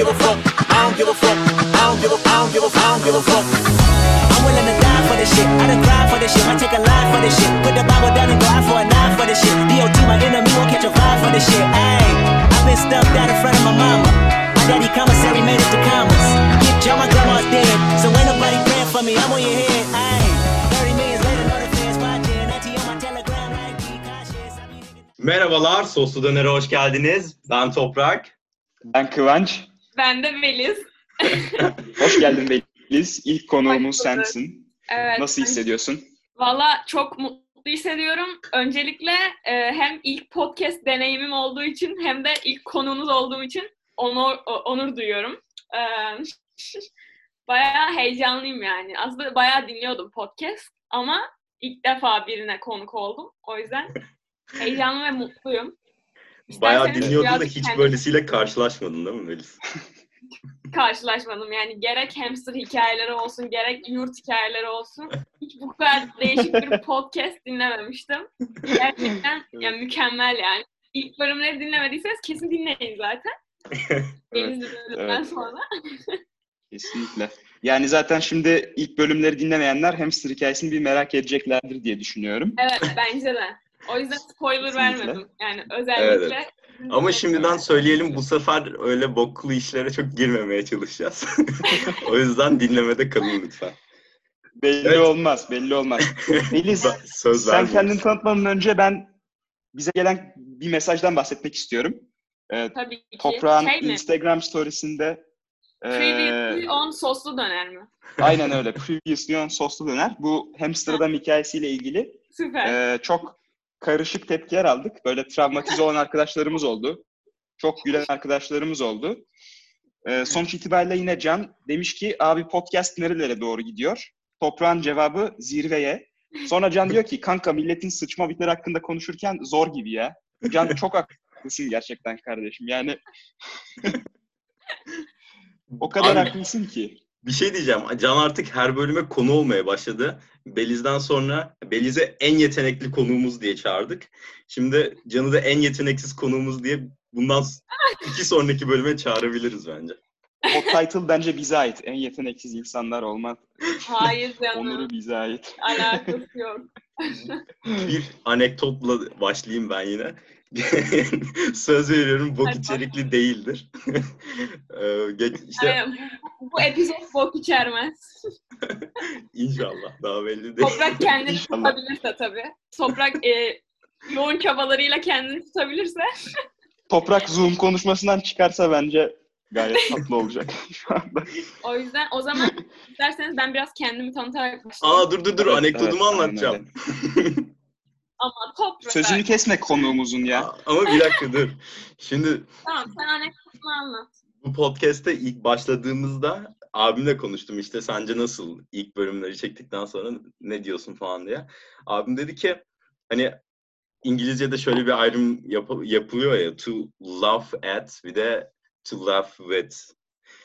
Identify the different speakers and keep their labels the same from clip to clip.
Speaker 1: give a fuck. I don't give a fuck. I don't give a, I don't give a, I don't give a fuck. I'm willing to die for this shit. I done cried for this shit. I take a line for this shit. Put the Bible down and go out for a nine for this shit. DOT, my enemy won't catch a vibe for this shit. Ayy, I've been stuck down in front of my mama. My daddy commissary made it to commas. Keep Joe, my grandma's dead. So ain't nobody praying for me. I'm on your head. Ayy, 30 millions later, know the fans watching. Auntie on my telegram, like, be cautious. I
Speaker 2: Merhabalar, Soslu Döner'e hoş geldiniz. Ben Toprak.
Speaker 3: Ben Kıvanç.
Speaker 4: Ben de Beliz.
Speaker 3: Hoş geldin Beliz. İlk konuğumuz sensin.
Speaker 4: Evet.
Speaker 3: Nasıl hissediyorsun?
Speaker 4: Valla çok mutlu hissediyorum. Öncelikle e, hem ilk podcast deneyimim olduğu için hem de ilk konuğunuz olduğum için onur, onur duyuyorum. E, bayağı heyecanlıyım yani. Aslında bayağı dinliyordum podcast ama ilk defa birine konuk oldum. O yüzden heyecanlı ve mutluyum.
Speaker 2: Bayağı dinliyordun da hiç
Speaker 4: kendim-
Speaker 2: böylesiyle karşılaşmadın değil mi Melis?
Speaker 4: karşılaşmadım. Yani gerek hamster hikayeleri olsun, gerek yurt hikayeleri olsun. Hiç bu kadar değişik bir podcast dinlememiştim. Gerçekten yani mükemmel yani. İlk bölümleri dinlemediyseniz kesin dinleyin zaten. Denizli bölümden
Speaker 3: Evet.
Speaker 4: sonra.
Speaker 3: Kesinlikle. Yani zaten şimdi ilk bölümleri dinlemeyenler hamster hikayesini bir merak edeceklerdir diye düşünüyorum.
Speaker 4: Evet bence de. O yüzden spoiler
Speaker 3: Kesinlikle.
Speaker 4: vermedim. Yani özellikle.
Speaker 2: Evet. Ama şimdiden söyleyelim bu sefer öyle boklu işlere çok girmemeye çalışacağız. o yüzden dinlemede kalın lütfen.
Speaker 3: Belli
Speaker 2: Evet.
Speaker 3: olmaz, belli olmaz.
Speaker 2: Ben Söz
Speaker 3: sen
Speaker 2: vermiyoruz.
Speaker 3: kendini tanıtmadan önce ben bize gelen bir mesajdan bahsetmek istiyorum. Ee,
Speaker 4: Tabii ki.
Speaker 3: Toprağın
Speaker 4: Şey mi?
Speaker 3: Instagram storiesinde e,
Speaker 4: Previously on soslu döner mi?
Speaker 3: aynen öyle. Previously on soslu döner. Bu hamster adam hikayesiyle ilgili
Speaker 4: Süper.
Speaker 3: Ee, çok karışık tepkiler aldık. Böyle travmatize olan arkadaşlarımız oldu. Çok gülen arkadaşlarımız oldu. Ee, sonuç itibariyle yine Can demiş ki abi podcast nerelere doğru gidiyor? Toprağın cevabı zirveye. Sonra Can diyor ki kanka milletin sıçma bitleri hakkında konuşurken zor gibi ya. Can çok haklısın gerçekten kardeşim. Yani o kadar
Speaker 2: Abi,
Speaker 3: haklısın ki.
Speaker 2: Bir şey diyeceğim. Can artık her bölüme konu olmaya başladı. Beliz'den sonra Beliz'e en yetenekli konuğumuz diye çağırdık. Şimdi Can'ı da en yeteneksiz konuğumuz diye bundan iki sonraki bölüme çağırabiliriz bence.
Speaker 3: O title bence bize ait. En yeteneksiz insanlar olmak.
Speaker 4: Hayır canım.
Speaker 3: Onuru bize ait.
Speaker 4: Alakası yok.
Speaker 2: Bir anekdotla başlayayım ben yine. Söz veriyorum bok
Speaker 4: Hadi
Speaker 2: içerikli değildir. Ee, geç, işte
Speaker 4: bu, bu epizod bok içermez.
Speaker 2: inşallah daha belli değil.
Speaker 4: Toprak kendini
Speaker 3: İnşallah.
Speaker 4: tutabilirse tabii. Toprak e, yoğun çabalarıyla kendini tutabilirse.
Speaker 3: Toprak Zoom konuşmasından çıkarsa bence gayet tatlı olacak şu anda.
Speaker 4: O yüzden o zaman isterseniz ben biraz kendimi tanıtarak başlayayım.
Speaker 2: Aa dur dur dur
Speaker 3: Evet,
Speaker 2: anekdotumu
Speaker 3: evet,
Speaker 2: anlatacağım.
Speaker 4: Ama toprak.
Speaker 3: Sözünü kesme konuğumuzun ya.
Speaker 2: Ama bir dakika dur. Şimdi
Speaker 4: Tamam sen anekdotunu anlat.
Speaker 2: bu podcast'te ilk başladığımızda abimle konuştum işte sence nasıl ilk bölümleri çektikten sonra ne diyorsun falan diye. Abim dedi ki hani İngilizce'de şöyle bir ayrım yap- yapılıyor ya to laugh at bir de to laugh with.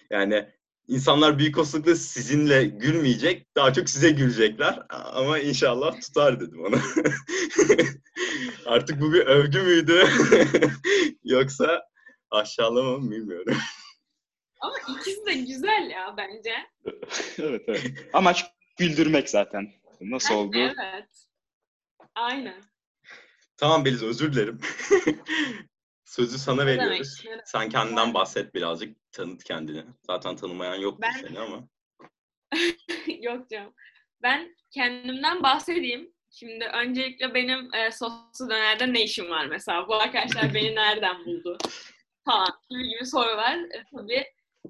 Speaker 2: Yani insanlar büyük olasılıkla sizinle gülmeyecek, daha çok size gülecekler. Ama inşallah tutar dedim ona. Artık bu bir övgü müydü? Yoksa aşağılama mı bilmiyorum.
Speaker 4: Ama ikisi de güzel ya bence.
Speaker 3: evet evet. Amaç güldürmek zaten. Nasıl oldu?
Speaker 4: Evet. Aynen.
Speaker 2: Tamam Beliz özür dilerim. Sözü sana
Speaker 4: Ne
Speaker 2: veriyoruz.
Speaker 4: demek.
Speaker 2: Sen kendinden bahset birazcık. Tanıt kendini. Zaten tanımayan yoktur
Speaker 4: Ben-
Speaker 2: seni ama.
Speaker 4: Yok canım. Ben kendimden bahsedeyim. Şimdi öncelikle benim e, soslu dönerde ne işim var mesela? Bu arkadaşlar beni nereden buldu? Falan gibi gibi sorular e, tabii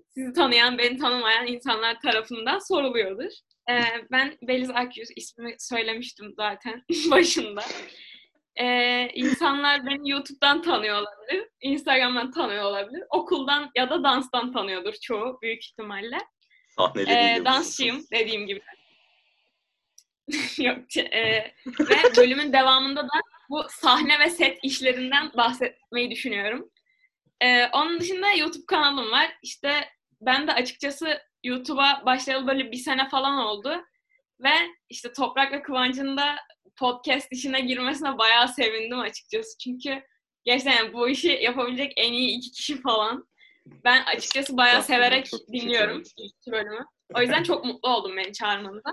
Speaker 4: sizi tanıyan, beni tanımayan insanlar tarafından soruluyordur. E, ben Beliz Akyüz ismini söylemiştim zaten başında. E, insanlar beni YouTube'dan tanıyor olabilir, Instagram'dan tanıyor olabilir, okuldan ya da danstan tanıyordur çoğu büyük ihtimalle.
Speaker 2: Sahneli
Speaker 4: Ee, dansçıyım dediğim gibi. Yok. e, ve bölümün devamında da bu sahne ve set işlerinden bahsetmeyi düşünüyorum. Ee, onun dışında YouTube kanalım var. İşte ben de açıkçası YouTube'a başlayalı böyle bir sene falan oldu. Ve işte Toprak'la Kıvanç'ın da podcast işine girmesine bayağı sevindim açıkçası. Çünkü gerçekten yani bu işi yapabilecek en iyi iki kişi falan. Ben açıkçası bayağı severek dinliyorum ilk bölümü. O yüzden çok mutlu oldum beni çağırmanıza.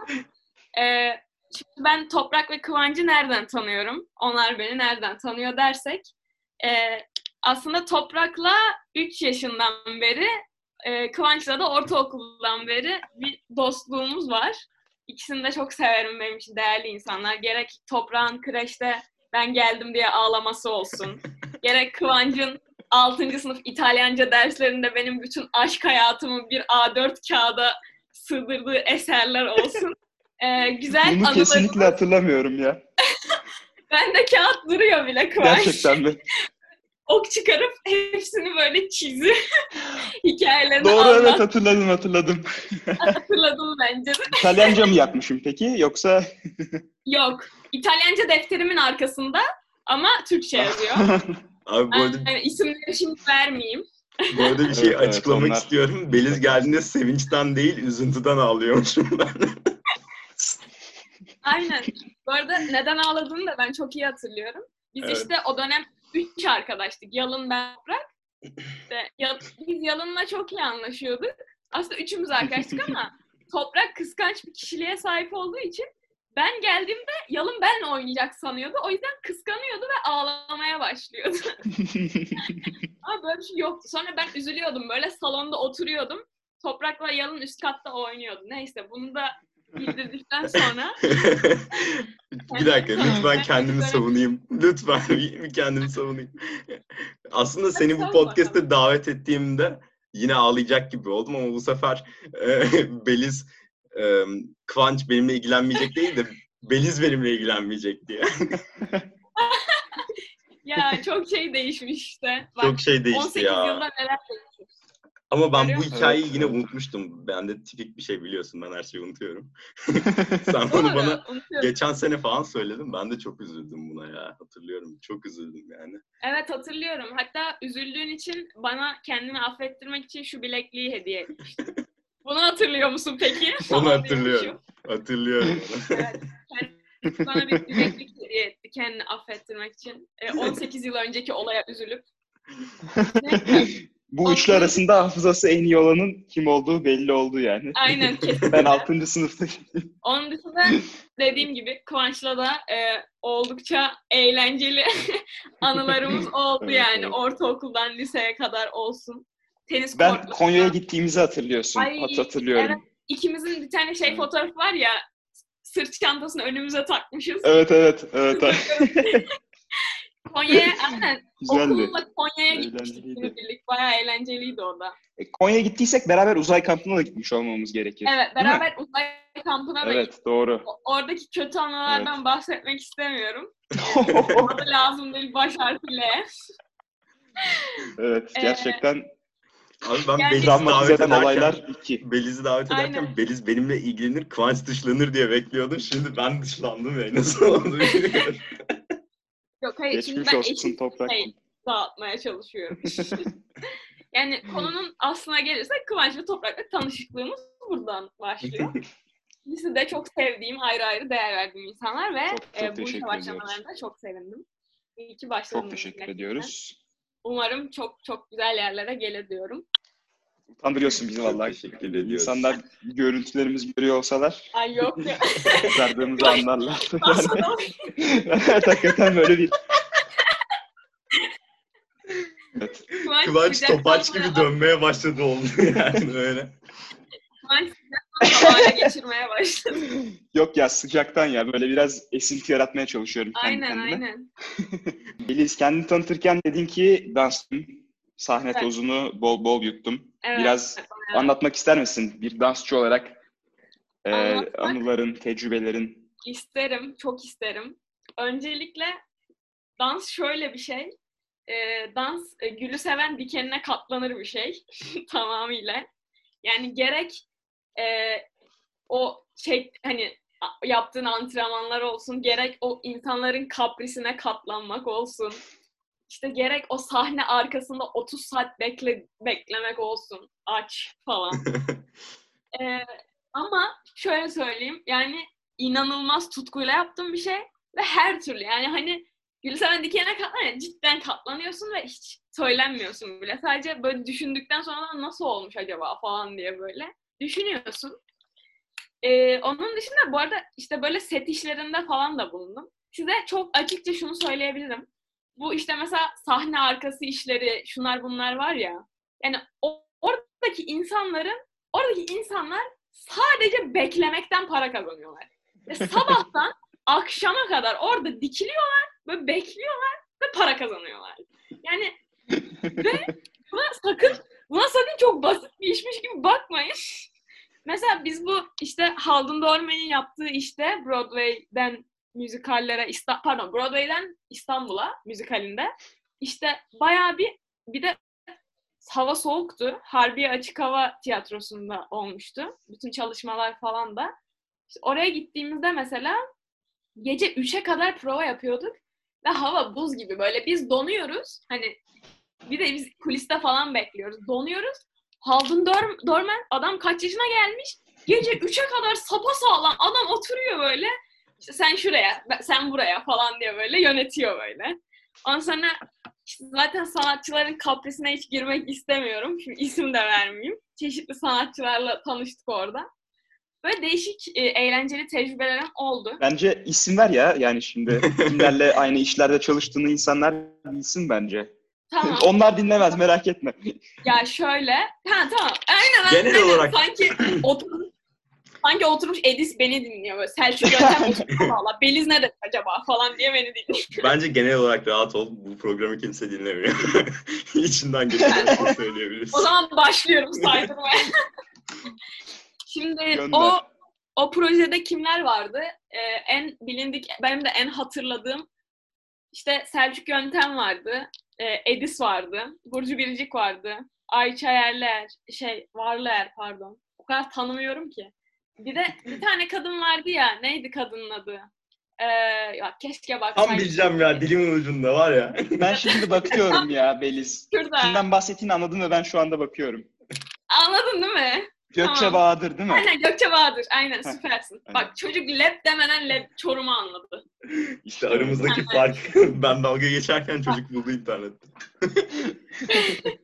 Speaker 4: Ee, şimdi ben Toprak ve Kıvancı nereden tanıyorum? Onlar beni nereden tanıyor dersek. e, aslında Toprak'la 3 yaşından beri, e, Kıvanç'la da ortaokuldan beri bir dostluğumuz var. İkisini de çok severim benim için değerli insanlar. Gerek Toprak'ın kreşte ben geldim diye ağlaması olsun. Gerek Kıvanç'ın 6. sınıf İtalyanca derslerinde benim bütün aşk hayatımı bir A4 kağıda sığdırdığı eserler olsun. Ee, güzel
Speaker 3: Bunu
Speaker 4: anılarım.
Speaker 3: kesinlikle hatırlamıyorum ya.
Speaker 4: Bende kağıt duruyor bile Kıvanç.
Speaker 3: Gerçekten mi?
Speaker 4: Ok çıkarıp hepsini böyle çizi. Hikayelerini
Speaker 3: Doğru
Speaker 4: anlat.
Speaker 3: evet hatırladım hatırladım.
Speaker 4: Hatırladım bence de.
Speaker 3: İtalyanca mı yapmışım peki yoksa?
Speaker 4: Yok. İtalyanca defterimin arkasında ama Türkçe yazıyor.
Speaker 2: Abi bu arada,
Speaker 4: Yani isimleri şimdi vermeyeyim.
Speaker 2: bu arada bir şey
Speaker 3: Evet, evet,
Speaker 2: açıklamak
Speaker 3: onlar.
Speaker 2: istiyorum. Beliz geldiğinde sevinçten değil, üzüntüden ağlıyormuşum ben.
Speaker 4: Aynen. Bu arada neden ağladığını da ben çok iyi hatırlıyorum. Biz
Speaker 2: Evet.
Speaker 4: işte o dönem üç arkadaştık. Yalın, ben, Toprak. İşte, ya- biz Yalın'la çok iyi anlaşıyorduk. Aslında üçümüz arkadaştık ama Toprak kıskanç bir kişiliğe sahip olduğu için ben geldiğimde Yalın benle oynayacak sanıyordu. O yüzden kıskanıyordu ve ağlamaya başlıyordu. ama böyle bir şey yoktu. Sonra ben üzülüyordum. Böyle salonda oturuyordum. Toprak'la Yalın üst katta oynuyordu. Neyse bunu da bildirdikten sonra
Speaker 2: bir dakika lütfen kendimi savunayım. Lütfen bir, kendimi savunayım. Aslında seni bu podcast'te davet ettiğimde yine ağlayacak gibi oldum ama bu sefer e, Beliz e, Kıvanç benimle ilgilenmeyecek değil de Beliz benimle ilgilenmeyecek diye.
Speaker 4: ya çok şey değişmiş işte. Bak,
Speaker 2: Çok şey değişti
Speaker 4: 18
Speaker 2: ya.
Speaker 4: yılda neler değişmiş.
Speaker 2: Ama ben bu hikayeyi
Speaker 3: Evet,
Speaker 2: yine
Speaker 3: evet.
Speaker 2: unutmuştum. Ben de tipik bir şey biliyorsun. Ben her şeyi unutuyorum. Sen bunu
Speaker 4: Doğru,
Speaker 2: bana
Speaker 4: unutuyorum.
Speaker 2: geçen sene falan söyledin. Ben de çok üzüldüm buna ya. Hatırlıyorum. Çok üzüldüm yani.
Speaker 4: Evet hatırlıyorum. Hatta üzüldüğün için bana kendimi affettirmek için şu bilekliği hediye etmiştin. Bunu hatırlıyor musun peki?
Speaker 2: Onu hatırlıyorum. Hatırlıyorum.
Speaker 4: Evet. Bana bir bileklik hediye etti kendini affettirmek için. Ee, 18 yıl önceki olaya üzülüp.
Speaker 3: Bu üçlü arasında hafızası en iyi olanın kim olduğu belli oldu yani.
Speaker 4: Aynen kesin.
Speaker 3: Ben 6. sınıftayım.
Speaker 4: Onun dışında dediğim gibi Kıvanç'la da e, oldukça eğlenceli anılarımız oldu
Speaker 3: Evet,
Speaker 4: yani.
Speaker 3: evet.
Speaker 4: Ortaokuldan liseye kadar olsun. Tenis
Speaker 3: Ben
Speaker 4: kortlarında.
Speaker 3: Konya'ya gittiğimizi hatırlıyorsun.
Speaker 4: Ay,
Speaker 3: Hat hatırlıyorum.
Speaker 4: evet. İkimizin bir tane şey
Speaker 3: Evet.
Speaker 4: fotoğrafı var ya sırt çantasını önümüze takmışız.
Speaker 3: Evet evet. evet.
Speaker 4: Konya'ya aynen
Speaker 3: Güzeldi.
Speaker 4: okulla Konya'ya gitmiştik günübirlik. Bayağı eğlenceliydi o da.
Speaker 3: E, Konya'ya gittiysek beraber uzay kampına da gitmiş olmamız gerekir.
Speaker 4: Evet beraber uzay kampına da gittik.
Speaker 3: Evet doğru.
Speaker 4: O- Oradaki kötü anılardan bahsetmek istemiyorum.
Speaker 3: evet
Speaker 4: Adı lazım değil baş harfiyle. Ee,
Speaker 3: gerçekten
Speaker 2: Abi ben
Speaker 4: Yani-
Speaker 2: Beliz'i davet ederken,
Speaker 3: olaylar iki.
Speaker 2: Beliz'i davet ederken
Speaker 4: Aynen.
Speaker 2: Beliz benimle ilgilenir, Kıvanç dışlanır diye bekliyordum. Şimdi ben dışlandım ya. Nasıl oldu.
Speaker 4: Yok hayır şimdi
Speaker 3: Geçmiş
Speaker 4: ben
Speaker 3: olsun
Speaker 4: eşit
Speaker 3: toprak.
Speaker 4: şey dağıtmaya çalışıyorum. yani konunun aslına gelirsek Kıvanç ve Toprak'la tanışıklığımız buradan başlıyor. İkisi de çok sevdiğim, ayrı ayrı değer verdiğim insanlar ve
Speaker 3: Çok, çok
Speaker 4: e, bu işe başlamalarına çok sevindim. İyi ki başladınız.
Speaker 3: Çok teşekkür
Speaker 4: gerçekten.
Speaker 3: ediyoruz.
Speaker 4: Umarım çok çok güzel yerlere gelir diyorum.
Speaker 3: Utandırıyorsun bizi vallahi.
Speaker 2: teşekkür ediyoruz.
Speaker 3: İnsanlar görüntülerimizi görüyor olsalar
Speaker 4: Ay yok ya.
Speaker 3: kızardığımızı anlarlar.
Speaker 4: Aslında
Speaker 3: evet hakikaten böyle bir Evet.
Speaker 4: Kıvanç,
Speaker 2: Kıvanç topaç gibi dönmeye başladı oldu yani öyle.
Speaker 4: Kıvanç hale geçirmeye başladı.
Speaker 3: Yok ya sıcaktan ya böyle biraz esinti yaratmaya çalışıyorum kendi
Speaker 4: Aynen
Speaker 3: kendime.
Speaker 4: aynen.
Speaker 3: Beliz kendini tanıtırken dedin ki danstım. Sahne
Speaker 4: Evet.
Speaker 3: tozunu bol bol yuttum.
Speaker 4: Evet.
Speaker 3: Biraz
Speaker 4: evet.
Speaker 3: anlatmak ister misin bir dansçı olarak e,
Speaker 4: Anlatmak-
Speaker 3: anıların, tecrübelerin?
Speaker 4: İsterim, çok isterim. Öncelikle dans şöyle bir şey. Ee, dans e, gülü seven dikenine katlanır bir şey tamamıyla. Yani gerek e, o şey hani yaptığın antrenmanlar olsun, gerek o insanların kaprisine katlanmak olsun. İşte gerek o sahne arkasında 30 saat bekle beklemek olsun, aç falan. Ee, ama şöyle söyleyeyim yani inanılmaz tutkuyla yaptığım bir şey ve her türlü yani hani Gülseven dikene katlan ya, cidden katlanıyorsun ve hiç söylenmiyorsun bile. Sadece böyle düşündükten sonra nasıl olmuş acaba falan diye böyle düşünüyorsun. Ee, onun dışında bu arada işte böyle set işlerinde falan da bulundum. Size çok açıkça şunu söyleyebilirim. Bu işte mesela sahne arkası işleri, şunlar bunlar var ya. Yani oradaki insanların, oradaki insanlar sadece beklemekten para kazanıyorlar. Ve sabahtan akşama kadar orada dikiliyorlar ve bekliyorlar ve para kazanıyorlar. Yani ve buna sakın buna sakın çok basit bir işmiş gibi bakmayın. Mesela biz bu işte Haldun Dorman'ın yaptığı işte Broadway'den müzikallere, İsta- pardon Broadway'den İstanbul'a müzikalinde işte bayağı bir bir de hava soğuktu. Harbiye Açık Hava Tiyatrosu'nda olmuştu. Bütün çalışmalar falan da. İşte oraya gittiğimizde mesela gece 3'e kadar prova yapıyorduk ve hava buz gibi böyle biz donuyoruz. Hani bir de biz kuliste falan bekliyoruz. Donuyoruz. Haldun Dorman adam kaç yaşına gelmiş? Gece 3'e kadar sapa sağlam adam oturuyor böyle. İşte sen şuraya, sen buraya falan diye böyle yönetiyor böyle. Ondan sonra işte zaten sanatçıların kaprisine hiç girmek istemiyorum. Şimdi isim de vermeyeyim. Çeşitli sanatçılarla tanıştık orada. Böyle değişik e, eğlenceli tecrübelerim oldu.
Speaker 3: Bence isim ver ya. Yani şimdi kimlerle aynı işlerde çalıştığını insanlar bilsin bence.
Speaker 4: Tamam.
Speaker 3: Onlar dinlemez merak etme.
Speaker 4: Ya şöyle. Ha tamam. Aynen
Speaker 2: Genel
Speaker 4: aynen.
Speaker 2: olarak-
Speaker 4: Sanki oturmuş, sanki oturmuş Edis beni dinliyor böyle. Selçuk Yöntem valla. Beliz ne dedi acaba falan diye beni dinliyor.
Speaker 2: Bence genel olarak rahat ol. Bu programı kimse dinlemiyor. İçinden geçen söyleyebiliriz.
Speaker 4: O zaman başlıyorum saydırmaya. Şimdi
Speaker 3: Gönder.
Speaker 4: o o projede kimler vardı? Ee, en bilindik, benim de en hatırladığım işte Selçuk Yöntem vardı, e, Edis vardı, Burcu Biricik vardı, Ayça Yerler, şey Varlıer pardon. O kadar tanımıyorum ki. Bir de bir tane kadın vardı ya, neydi kadının adı? Ee, ya keşke baksaydım.
Speaker 2: Tam bileceğim ya dilimin ucunda var ya.
Speaker 3: Ben şimdi bakıyorum ya Beliz.
Speaker 4: Şurada.
Speaker 3: Kimden bahsettiğini anladım ve ben şu anda bakıyorum.
Speaker 4: Anladın değil mi?
Speaker 3: Gökçe
Speaker 4: Tamam.
Speaker 3: Bahadır değil mi?
Speaker 4: Aynen Gökçe Bahadır. Aynen süpersin.
Speaker 3: aynen.
Speaker 4: Bak çocuk lep demeden lep Çorum'u anladı.
Speaker 2: İşte aramızdaki fark. ben dalga geçerken çocuk buldu internette.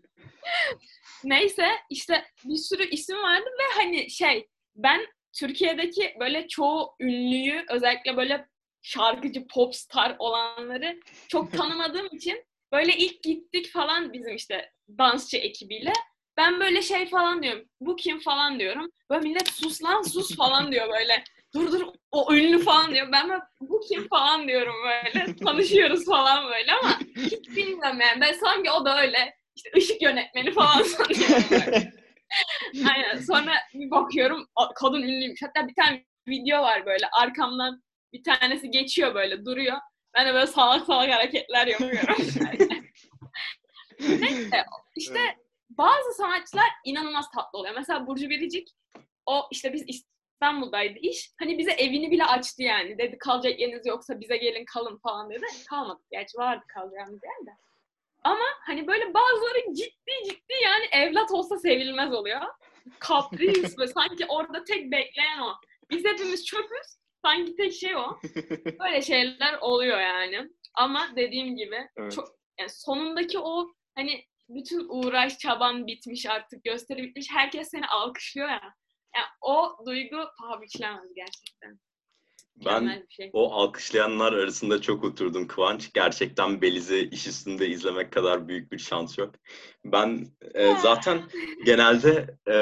Speaker 4: Neyse işte bir sürü isim vardı ve hani şey ben Türkiye'deki böyle çoğu ünlüyü özellikle böyle şarkıcı pop star olanları çok tanımadığım için böyle ilk gittik falan bizim işte dansçı ekibiyle. Ben böyle şey falan diyorum. Bu kim falan diyorum. Böyle millet sus lan sus falan diyor böyle. Dur dur o ünlü falan diyor. Ben böyle bu kim falan diyorum böyle. Tanışıyoruz falan böyle ama hiç bilmiyorum yani. Ben sanki o da öyle işte ışık yönetmeni falan sanıyorum böyle. Aynen. Sonra bir bakıyorum kadın ünlüymüş. Hatta bir tane video var böyle arkamdan bir tanesi geçiyor böyle duruyor. Ben de böyle salak salak hareketler yapıyorum. Neyse işte bazı sanatçılar inanılmaz tatlı oluyor. Mesela Burcu Biricik o işte biz İstanbul'daydı iş. Hani bize evini bile açtı yani. Dedi kalacak yeriniz yoksa bize gelin kalın falan dedi. Kalmadık. Gerçi vardı kalacağımız yer de. Ama hani böyle bazıları ciddi ciddi yani evlat olsa sevilmez oluyor. Kapris ve sanki orada tek bekleyen o. Biz hepimiz çöpüz. Sanki tek şey o. Böyle şeyler oluyor yani. Ama dediğim gibi
Speaker 3: Evet.
Speaker 4: çok yani sonundaki o hani bütün uğraş çaban bitmiş artık gösteri bitmiş. Herkes seni alkışlıyor ya. Yani o duygu paha biçilemez gerçekten.
Speaker 2: Ben
Speaker 4: Mükemmel bir şey.
Speaker 2: o alkışlayanlar arasında çok oturdum Kıvanç. Gerçekten Beliz'i iş üstünde izlemek kadar büyük bir şans yok. Ben e, zaten genelde e,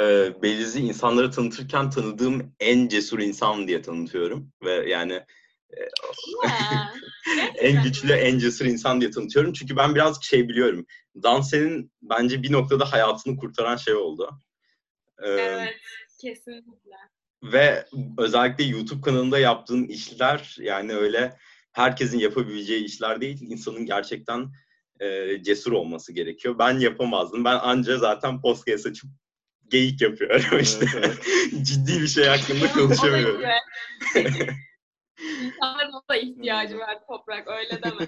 Speaker 2: Beliz'i insanlara tanıtırken tanıdığım en cesur insan diye tanıtıyorum. Ve yani
Speaker 4: Ya,
Speaker 2: en güçlü, en cesur insan diye tanıtıyorum. Çünkü ben birazcık şey biliyorum. Danse'nin bence bir noktada hayatını kurtaran şey oldu. Ee,
Speaker 4: Evet, kesinlikle.
Speaker 2: Ve özellikle YouTube kanalında yaptığın işler yani öyle herkesin yapabileceği işler değil. İnsanın gerçekten e, cesur olması gerekiyor. Ben yapamazdım. Ben anca zaten podcast açıp geyik yapıyorum işte.
Speaker 3: Evet,
Speaker 2: Ciddi bir şey hakkında konuşamıyorum.
Speaker 4: İnsanların o da ihtiyacı var toprak öyle deme.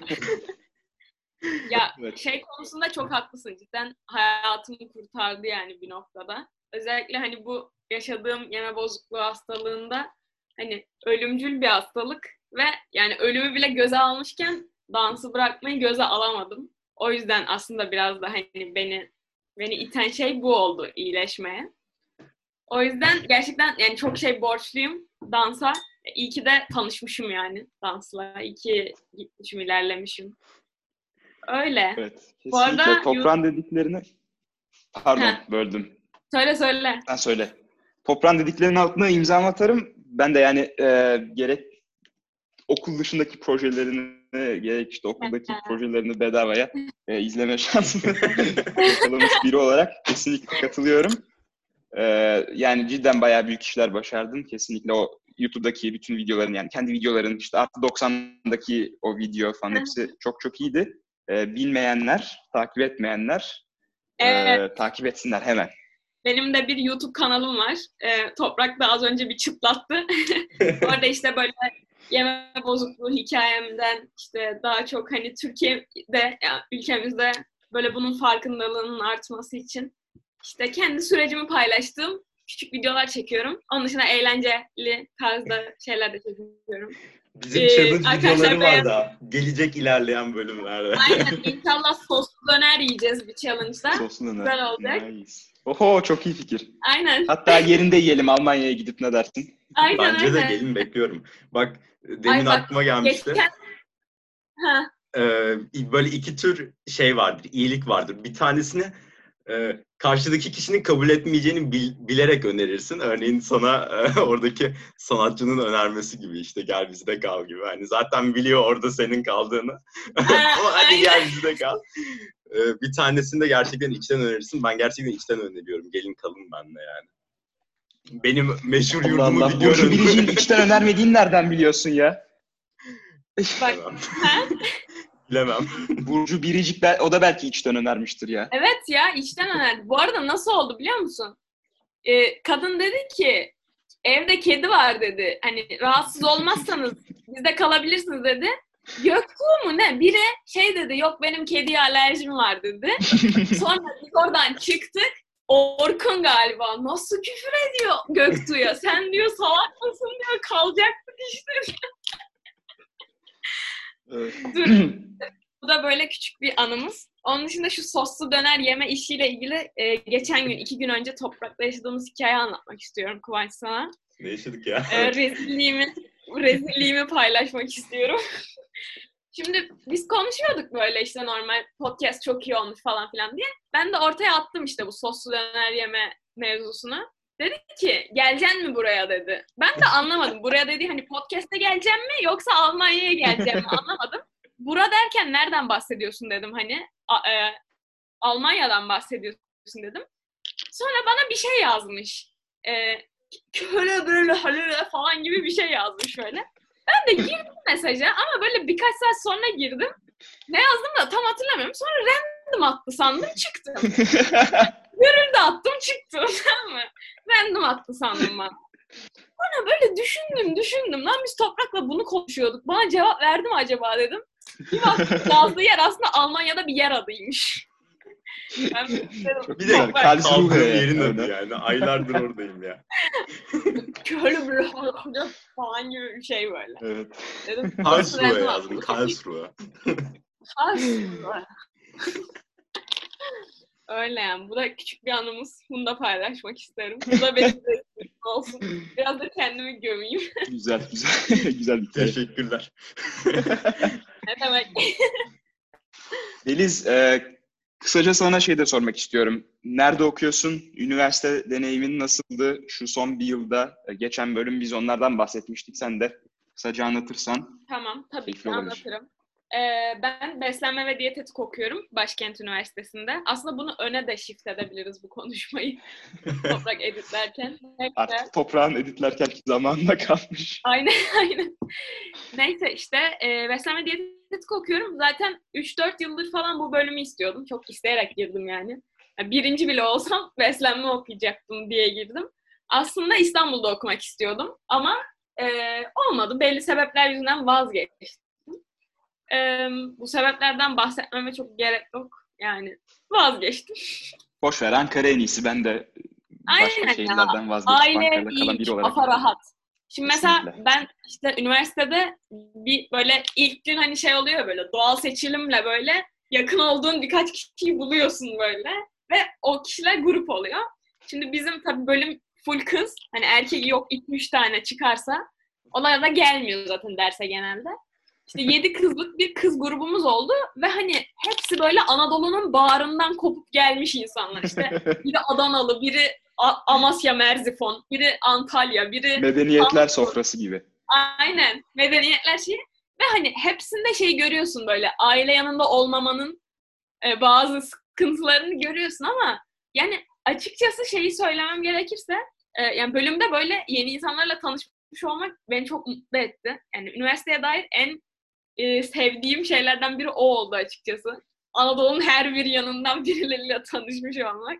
Speaker 4: ya
Speaker 3: Evet.
Speaker 4: şey konusunda çok haklısın cidden hayatımı kurtardı yani bir noktada. Özellikle hani bu yaşadığım yeme bozukluğu hastalığında hani ölümcül bir hastalık ve yani ölümü bile göze almışken dansı bırakmayı göze alamadım. O yüzden aslında biraz da hani beni beni iten şey bu oldu iyileşmeye. O yüzden gerçekten yani çok şey borçluyum dansa. İyi ki de tanışmışım yani dansla. İyi ki gitmişim, ilerlemişim. Öyle.
Speaker 3: Evet. Kesinlikle
Speaker 4: Bu arada-
Speaker 3: toprağın dediklerini pardon böldüm.
Speaker 4: Söyle söyle.
Speaker 3: Sen söyle. Toprağın dediklerinin altına imza atarım. Ben de yani e, gerek okul dışındaki projelerini gerek işte okuldaki projelerini bedavaya e, izleme şansını yakalamış biri olarak kesinlikle katılıyorum. E, yani cidden bayağı büyük işler başardın. Kesinlikle o YouTube'daki bütün videoların yani kendi videoların işte artı 90'daki o video falan hepsi çok çok iyiydi. E, bilmeyenler, takip etmeyenler e,
Speaker 4: Evet.
Speaker 3: takip etsinler hemen.
Speaker 4: Benim de bir YouTube kanalım var. Ee, Toprak da az önce bir çıtlattı. Orada işte böyle yeme bozukluğu hikayemden işte daha çok hani Türkiye'de ya ülkemizde böyle bunun farkındalığının artması için işte kendi sürecimi paylaştığım küçük videolar çekiyorum. Onun dışında eğlenceli tarzda şeyler de çekiyorum.
Speaker 2: Bizim
Speaker 4: Ee,
Speaker 2: challenge videoları var da gelecek ilerleyen bölümlerde.
Speaker 4: Aynen inşallah soslu döner yiyeceğiz bir challenge'da.
Speaker 3: Soslu döner.
Speaker 4: Güzel olacak.
Speaker 3: Nice. Oho çok iyi fikir.
Speaker 4: Aynen.
Speaker 3: Hatta yerinde yiyelim Almanya'ya gidip ne dersin?
Speaker 4: Aynen
Speaker 2: Bence de
Speaker 4: aynen.
Speaker 2: gelin bekliyorum. Bak demin
Speaker 4: Ay bak,
Speaker 2: aklıma gelmişti.
Speaker 4: Geçen... Ha,
Speaker 2: Ee, böyle iki tür şey vardır, iyilik vardır. Bir tanesini e, karşıdaki kişinin kabul etmeyeceğini bil- bilerek önerirsin. Örneğin sana e, oradaki sanatçının önermesi gibi işte gel bizde kal gibi. Hani zaten biliyor orada senin kaldığını. Ama hadi gel bizde kal. Ee, bir tanesini de gerçekten içten önerirsin. Ben gerçekten içten öneriyorum. Gelin kalın benimle yani. Benim meşhur
Speaker 3: Allah
Speaker 2: yurdumu
Speaker 3: Allah.
Speaker 2: biliyorum.
Speaker 3: Burcu Biricik'in içten önermediğini nereden biliyorsun ya?
Speaker 4: bak?
Speaker 2: Bilemem.
Speaker 3: Burcu Biricik bel- o da belki içten önermiştir ya.
Speaker 4: Evet ya içten önerdi. Bu arada nasıl oldu biliyor musun? Ee, kadın dedi ki evde kedi var dedi. Hani rahatsız olmazsanız bizde kalabilirsiniz dedi. Göktuğ mu ne? Biri şey dedi yok benim kediye alerjim var dedi. Sonra biz oradan çıktık. Orkun galiba nasıl küfür ediyor Göktuğ'a. Sen diyor salak mısın diyor kalacaktık işte.
Speaker 3: Evet.
Speaker 4: Dur. Bu da böyle küçük bir anımız. Onun dışında şu soslu döner yeme işiyle ilgili e, geçen gün, iki gün önce Toprak'ta yaşadığımız hikayeyi anlatmak istiyorum Kıvanç sana.
Speaker 2: Ne yaşadık ya?
Speaker 4: E, rezilliğimi, rezilliğimi paylaşmak istiyorum. Şimdi biz konuşuyorduk böyle işte normal podcast çok iyi olmuş falan filan diye. Ben de ortaya attım işte bu soslu döner yeme mevzusunu. Dedi ki geleceksin mi buraya dedi. Ben de anlamadım. Buraya dedi hani podcast'e geleceğim mi yoksa Almanya'ya geleceğim mi anlamadım. Bura derken nereden bahsediyorsun dedim hani. A- e, Almanya'dan bahsediyorsun dedim. Sonra bana bir şey yazmış. E, köle böyle halere falan gibi bir şey yazmış böyle. Ben de girdim mesaja ama böyle birkaç saat sonra girdim. Ne yazdım da tam hatırlamıyorum. Sonra random attı sandım çıktım. Görüldü attım çıktım tamam mı? Random attı sandım ben. Sonra böyle düşündüm düşündüm. Lan biz Toprak'la bunu konuşuyorduk. Bana cevap verdi mi acaba dedim. Bir baktım yazdığı yer aslında Almanya'da bir yer adıymış.
Speaker 2: Bir de
Speaker 4: Toprak,
Speaker 3: Karlsruhe
Speaker 2: yerin
Speaker 3: öyle.
Speaker 2: adı yani. Aylardır oradayım ya.
Speaker 4: köylü böyle falan gibi bir şey böyle.
Speaker 3: evet.
Speaker 4: Dedim,
Speaker 2: Karlsruhe yazdım. Karlsruhe.
Speaker 4: Karlsruhe. Öyle yani. Bu da küçük bir anımız. Bunu da paylaşmak isterim. Bu da benim de olsun. Biraz da kendimi gömeyim.
Speaker 3: Güzel güzel. güzel bir.
Speaker 2: Teşekkürler.
Speaker 4: ne demek?
Speaker 3: Deniz, e, kısaca sana şey de sormak istiyorum. Nerede okuyorsun? Üniversite deneyimin nasıldı şu son bir yılda? E, geçen bölüm biz onlardan bahsetmiştik. Sen de kısaca anlatırsan.
Speaker 4: Tamam. Tabii ki
Speaker 3: olabilir.
Speaker 4: anlatırım. Ee, ben beslenme ve diyetetik okuyorum Başkent Üniversitesi'nde. Aslında bunu öne de shift edebiliriz bu konuşmayı. Toprak editlerken. Neyse.
Speaker 3: Artık toprağın editlerken zamanında kalmış.
Speaker 4: Aynen aynen. Neyse işte e, beslenme diyetetik okuyorum. Zaten 3-4 yıldır falan bu bölümü istiyordum. Çok isteyerek girdim yani. Yani birinci bile olsam beslenme okuyacaktım diye girdim. Aslında İstanbul'da okumak istiyordum ama e, olmadı. Belli sebepler yüzünden vazgeçtim. E, bu sebeplerden bahsetmeme çok gerek yok. Yani vazgeçtim.
Speaker 3: Boş ver Ankara en iyisi. Ben de başka
Speaker 4: Aynen ya.
Speaker 3: şehirlerden vazgeçip
Speaker 4: Aile
Speaker 3: Ankara'da kalan biri olarak.
Speaker 4: kafa rahat. Şimdi mesela
Speaker 3: Kesinlikle.
Speaker 4: ben işte üniversitede bir böyle ilk gün hani şey oluyor böyle doğal seçilimle böyle yakın olduğun birkaç kişiyi buluyorsun böyle ve o kişiler grup oluyor. Şimdi bizim tabii bölüm full kız. Hani erkek yok 2-3 tane çıkarsa onlar da gelmiyor zaten derse genelde. İşte 7 kızlık bir kız grubumuz oldu ve hani hepsi böyle Anadolu'nun bağrından kopup gelmiş insanlar. İşte biri Adanalı, biri A- Amasya Merzifon, biri Antalya, biri
Speaker 3: Medeniyetler sofrası gibi.
Speaker 4: Aynen. Medeniyetler şeyi. Ve hani hepsinde şey görüyorsun böyle aile yanında olmamanın e, bazı sıkıntılarını görüyorsun ama yani açıkçası şeyi söylemem gerekirse e, yani bölümde böyle yeni insanlarla tanışmış olmak beni çok mutlu etti. Yani üniversiteye dair en e, sevdiğim şeylerden biri o oldu açıkçası. Anadolu'nun her bir yanından birileriyle tanışmış olmak.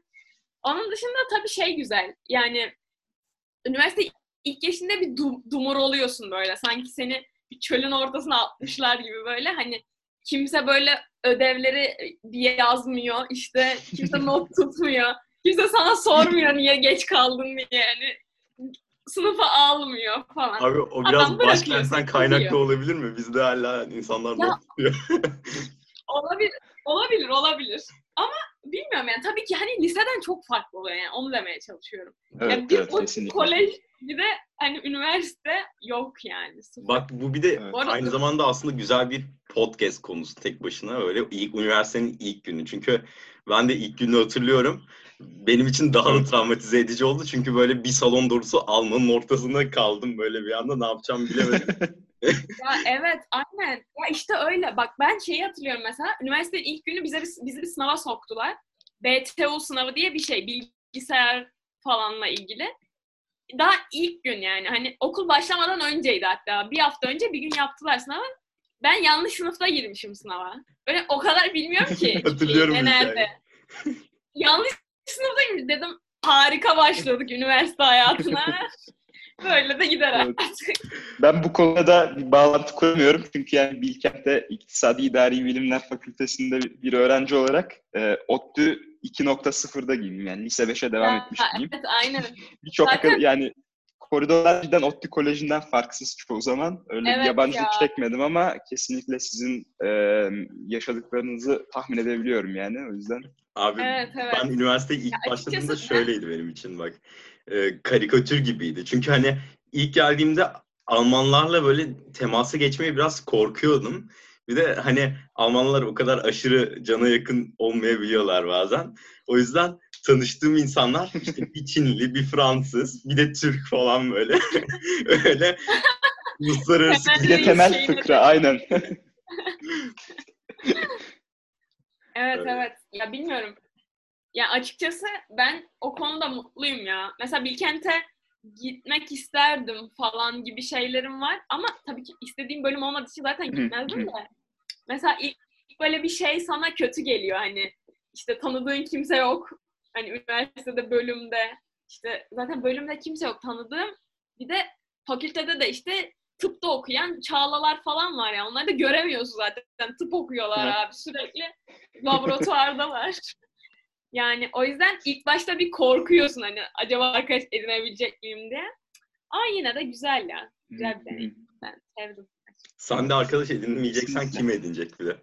Speaker 4: Onun dışında tabii şey güzel. Yani üniversite ilk yaşında bir du- dumur oluyorsun böyle. Sanki seni bir çölün ortasına atmışlar gibi böyle. Hani kimse böyle ödevleri diye yazmıyor. işte kimse not tutmuyor. Kimse sana sormuyor niye geç kaldın diye. Yani sınıfa almıyor falan.
Speaker 2: Abi o biraz başkentten kaynaklı olabilir mi? Bizde hala insanlar
Speaker 4: Ya-
Speaker 2: not tutuyor.
Speaker 4: Olabilir, olabilir, olabilir. Ama bilmiyorum yani tabii ki hani liseden çok farklı oluyor yani onu demeye çalışıyorum.
Speaker 3: Evet,
Speaker 4: yani bir
Speaker 3: evet kesinlikle.
Speaker 4: kolej bir de hani üniversite yok yani. Sıfır.
Speaker 2: Bak bu bir de
Speaker 3: Evet.
Speaker 4: Bu arada-
Speaker 2: aynı zamanda aslında güzel bir podcast konusu tek başına öyle ilk üniversitenin ilk günü. Çünkü ben de ilk günü hatırlıyorum. Benim için daha da travmatize edici oldu. Çünkü böyle bir salon dolusu Alman'ın ortasında kaldım böyle bir anda ne yapacağımı bilemedim.
Speaker 4: Ya evet aynen. Ya işte öyle. Bak ben şeyi hatırlıyorum mesela. Üniversitenin ilk günü bize bir, bizi bir sınava soktular. BTU sınavı diye bir şey. Bilgisayar falanla ilgili. Daha ilk gün yani. Hani okul başlamadan önceydi hatta. Bir hafta önce bir gün yaptılar sınavı. Ben yanlış sınıfta girmişim sınava. Böyle o kadar bilmiyorum ki.
Speaker 2: Hatırlıyorum
Speaker 4: ne nerede. yanlış sınıftaymış dedim. Harika başladık üniversite hayatına. Böyle de gider
Speaker 3: Evet.
Speaker 4: artık.
Speaker 3: Ben bu konuda bir bağlantı kuramıyorum. Çünkü yani Bilkent'te İktisadi İdari Bilimler Fakültesi'nde bir öğrenci olarak e, ODTÜ 2.0'da gibiyim. Yani lise 5'e devam
Speaker 4: Ya,
Speaker 3: etmiş gibiyim.
Speaker 4: Evet aynen.
Speaker 3: Birçok yani koridorlar cidden ODTÜ Koleji'nden farksız çoğu zaman. Öyle
Speaker 4: Evet
Speaker 3: bir yabancılık
Speaker 4: ya.
Speaker 3: çekmedim ama kesinlikle sizin e, yaşadıklarınızı tahmin edebiliyorum yani. O yüzden
Speaker 2: Abi
Speaker 4: Evet evet.
Speaker 2: ben üniversiteye ilk
Speaker 4: Ya açıkçası
Speaker 2: başladığımda
Speaker 4: ben-
Speaker 2: şöyleydi benim için bak. Ee, karikatür gibiydi. Çünkü hani ilk geldiğimde Almanlarla böyle temasa geçmeye biraz korkuyordum. Bir de hani Almanlar o kadar aşırı cana yakın olmayabiliyorlar bazen. O yüzden tanıştığım insanlar işte bir Çinli, bir Fransız, bir de Türk falan böyle. Öyle uluslararası
Speaker 3: bir de temel
Speaker 4: şeyini-
Speaker 3: fıkra aynen.
Speaker 4: Evet
Speaker 2: Evet.
Speaker 4: evet. Ya bilmiyorum. Ya açıkçası ben o konuda mutluyum ya. Mesela Bilkent'e gitmek isterdim falan gibi şeylerim var. Ama tabii ki istediğim bölüm olmadığı için zaten gitmezdim de. Mesela ilk böyle bir şey sana kötü geliyor hani. işte tanıdığın kimse yok. Hani üniversitede, bölümde. işte zaten bölümde kimse yok tanıdığım. Bir de fakültede de işte tıpta okuyan çağlalar falan var ya. Onları da göremiyorsun zaten. Tıp okuyorlar
Speaker 3: Evet.
Speaker 4: abi sürekli. Laboratuvardalar. Yani o yüzden ilk başta bir korkuyorsun hani acaba arkadaş edinebilecek miyim diye. Ama yine de güzel ya. Güzel bir deneyim. Ben sevdim.
Speaker 2: Sen de arkadaş edinmeyeceksen kim edinecek bir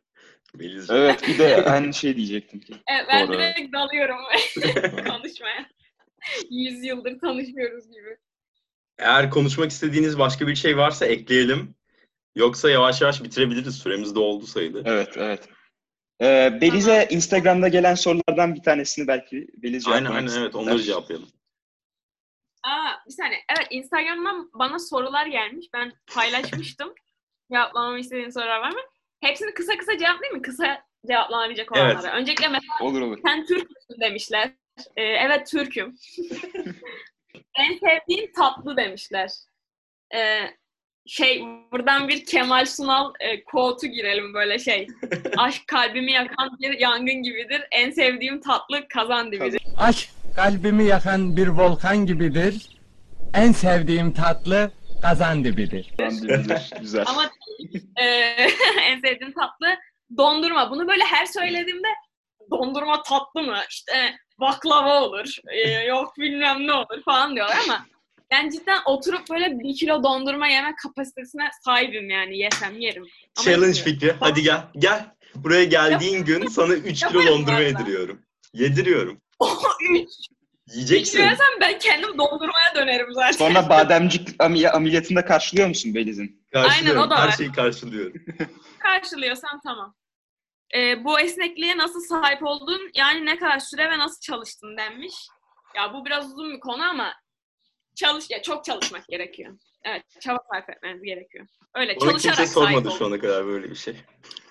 Speaker 2: Melis.
Speaker 3: Evet bir de aynı şey diyecektim.
Speaker 4: Evet, ben
Speaker 3: Doğru.
Speaker 4: direkt dalıyorum konuşmaya. Yüz yıldır tanışmıyoruz gibi.
Speaker 2: Eğer konuşmak istediğiniz başka bir şey varsa ekleyelim. Yoksa yavaş yavaş bitirebiliriz. Süremiz de oldu sayılır.
Speaker 3: Evet evet. Ee, Beliz'e Instagram'da gelen sorulardan bir tanesini belki Beliz
Speaker 2: Aynen
Speaker 3: cevaplamak
Speaker 2: aynen evet
Speaker 3: ister.
Speaker 2: onları cevaplayalım.
Speaker 4: Aa, bir saniye. Evet, Instagram'dan bana sorular gelmiş. Ben paylaşmıştım. Cevaplamamı istediğin sorular var mı? Hepsini kısa kısa cevaplayayım mı? Kısa cevaplanabilecek
Speaker 2: Evet.
Speaker 4: olanlara. Öncelikle mesela
Speaker 3: Olur olur.
Speaker 4: sen Türk müsün demişler. Ee, evet Türk'üm. en sevdiğin tatlı demişler. Ee, şey buradan bir Kemal Sunal e, quote'u girelim böyle şey. Aşk kalbimi yakan bir yangın gibidir. En sevdiğim tatlı kazan dibidir.
Speaker 5: Aşk kalbimi yakan bir volkan gibidir. En sevdiğim tatlı kazan dibidir.
Speaker 3: Güzel.
Speaker 4: Ama e, en sevdiğim tatlı dondurma. Bunu böyle her söylediğimde dondurma tatlı mı? İşte baklava olur. e, yok bilmem ne olur falan diyorlar ama ben cidden oturup böyle bir kilo dondurma yeme kapasitesine sahibim yani yesem yerim. Ama
Speaker 2: Challenge
Speaker 4: yemiyorum.
Speaker 2: fikri. Hadi gel. Gel. Buraya geldiğin gün sana 3 kilo
Speaker 4: Yaparım
Speaker 2: dondurma
Speaker 4: valla.
Speaker 2: yediriyorum. Yediriyorum.
Speaker 4: Üç.
Speaker 2: Yiyeceksin.
Speaker 4: İçmezsem ben kendim dondurmaya dönerim zaten.
Speaker 3: Sonra bademcik ami- ameliyatında karşılıyor musun Beliz'in?
Speaker 2: Karşılıyorum.
Speaker 4: Aynen, o da
Speaker 2: Her
Speaker 4: var.
Speaker 2: şeyi karşılıyorum.
Speaker 4: karşılıyorsan tamam. Ee, bu esnekliğe nasıl sahip oldun? Yani ne kadar süre ve nasıl çalıştın denmiş. Ya bu biraz uzun bir konu ama çalış ya çok çalışmak gerekiyor. Evet, çaba sarf etmeniz gerekiyor. Öyle
Speaker 2: Bana
Speaker 4: çalışarak
Speaker 2: kimse
Speaker 4: sahip
Speaker 2: sormadı
Speaker 4: oldum.
Speaker 2: şu ana kadar böyle bir şey.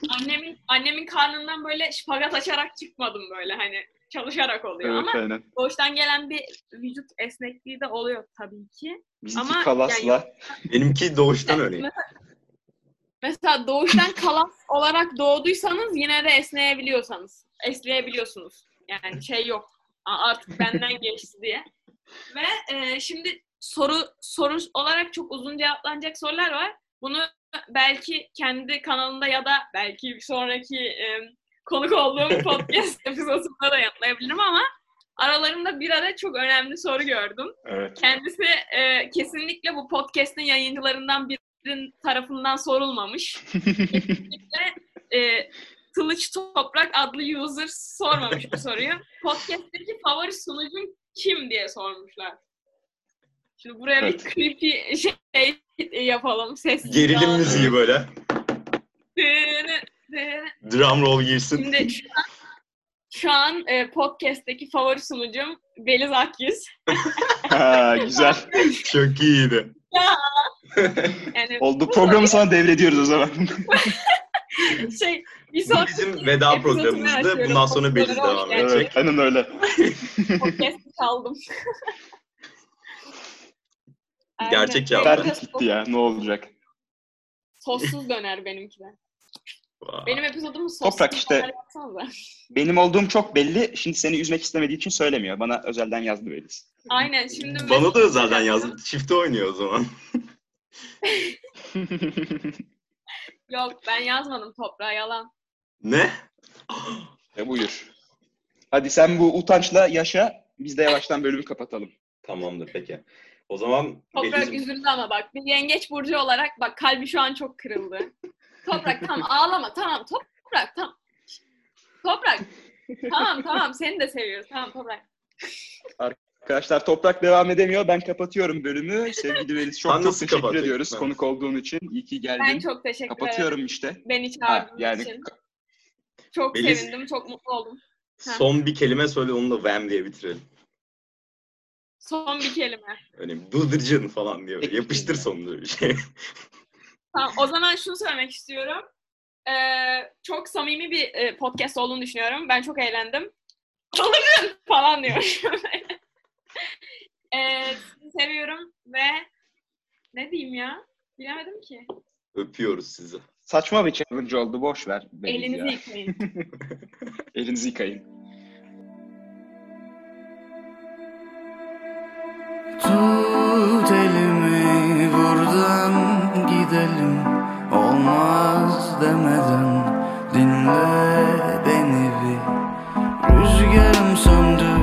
Speaker 4: Annemin annemin karnından böyle şpagat açarak çıkmadım böyle hani çalışarak oluyor
Speaker 3: Evet
Speaker 4: ama
Speaker 3: aynen.
Speaker 4: doğuştan gelen bir vücut esnekliği de oluyor tabii ki.
Speaker 3: Bizimki
Speaker 4: Ama
Speaker 3: kalasla.
Speaker 2: Benimki doğuştan öyle.
Speaker 4: Mesela, mesela doğuştan kalas olarak doğduysanız yine de esneyebiliyorsanız, esneyebiliyorsunuz. Yani şey yok. "Aa, Artık benden geçti diye. Ve e, şimdi soru soru olarak çok uzun cevaplanacak sorular var. Bunu belki kendi kanalında ya da belki bir sonraki e, konuk olduğum podcast epizodunda da yanıtlayabilirim ama aralarında bir ara çok önemli soru gördüm.
Speaker 3: Evet.
Speaker 4: Kendisi e, kesinlikle bu podcast'in yayıncılarından birinin tarafından sorulmamış. kesinlikle e, Kılıç Toprak adlı user sormamış bu soruyu. Podcast'teki favori sunucun kim diye sormuşlar. Şimdi buraya
Speaker 3: Evet.
Speaker 4: bir creepy şey yapalım. Ses
Speaker 2: Gerilim müziği böyle.
Speaker 4: Şimdi
Speaker 2: Drum roll girsin.
Speaker 4: şu an, şu an e, podcast'teki favori sunucum Beliz Akyüz.
Speaker 3: Ha, güzel.
Speaker 2: Çok iyiydi.
Speaker 4: Yani
Speaker 3: Oldu programı sana devrediyoruz o zaman.
Speaker 4: şey bir
Speaker 2: Bu
Speaker 4: sonraki
Speaker 2: bizim veda programımızdı. Bundan sonra Beliz devam edecek.
Speaker 3: evet, aynen öyle.
Speaker 4: Podcast'ı çaldım.
Speaker 2: Gerçek cevap.
Speaker 3: Gitti ya. Ne olacak?
Speaker 4: Sossuz döner benimki de. Benim epizodumu sossuz
Speaker 3: Toprak işte. Benim olduğum çok belli. Şimdi seni üzmek istemediği için söylemiyor. Bana özelden yazdı Beliz.
Speaker 4: Aynen şimdi
Speaker 2: Bana da özelden yazdı. Çifte oynuyor o zaman.
Speaker 4: Yok ben yazmadım toprağa yalan.
Speaker 2: Ne?
Speaker 3: e buyur. Hadi sen bu utançla yaşa. Biz de yavaştan bölümü kapatalım.
Speaker 2: Tamamdır peki. O zaman
Speaker 4: Toprak
Speaker 2: Beliz'im-
Speaker 4: üzüldü ama bak bir yengeç burcu olarak bak kalbi şu an çok kırıldı. Toprak tamam ağlama tamam toprak tamam. Toprak tamam tamam seni de seviyoruz tamam toprak.
Speaker 3: Arkadaşlar Toprak devam edemiyor. Ben kapatıyorum bölümü. Sevgili Beliz çok çok teşekkür ediyoruz
Speaker 2: Ben-
Speaker 3: konuk olduğun için. İyi ki geldin.
Speaker 4: Ben çok teşekkür ederim
Speaker 3: Kapatıyorum işte.
Speaker 4: beni
Speaker 3: Ha,
Speaker 4: çağırdığın
Speaker 3: yani
Speaker 4: için. Çok
Speaker 2: Beliz-
Speaker 4: sevindim çok mutlu oldum.
Speaker 2: son bir kelime söyle onu da Vem diye bitirelim.
Speaker 4: Son bir kelime.
Speaker 2: Öyle bıldırcın falan diyor. Yapıştır sonunda bir şey.
Speaker 4: Tamam, o zaman şunu söylemek istiyorum. Ee, çok samimi bir e, podcast olduğunu düşünüyorum. Ben çok eğlendim. Alırım falan diyor. ee, sizi seviyorum ve ne diyeyim ya? Bilemedim ki.
Speaker 2: Öpüyoruz sizi.
Speaker 3: Saçma bir challenge oldu. Boş ver.
Speaker 4: Elinizi
Speaker 3: ya.
Speaker 4: yıkayın.
Speaker 3: Elinizi yıkayın.
Speaker 6: Tut elim gidelim. Olmaz demeden dinle beni bir. Rüzgarım söndü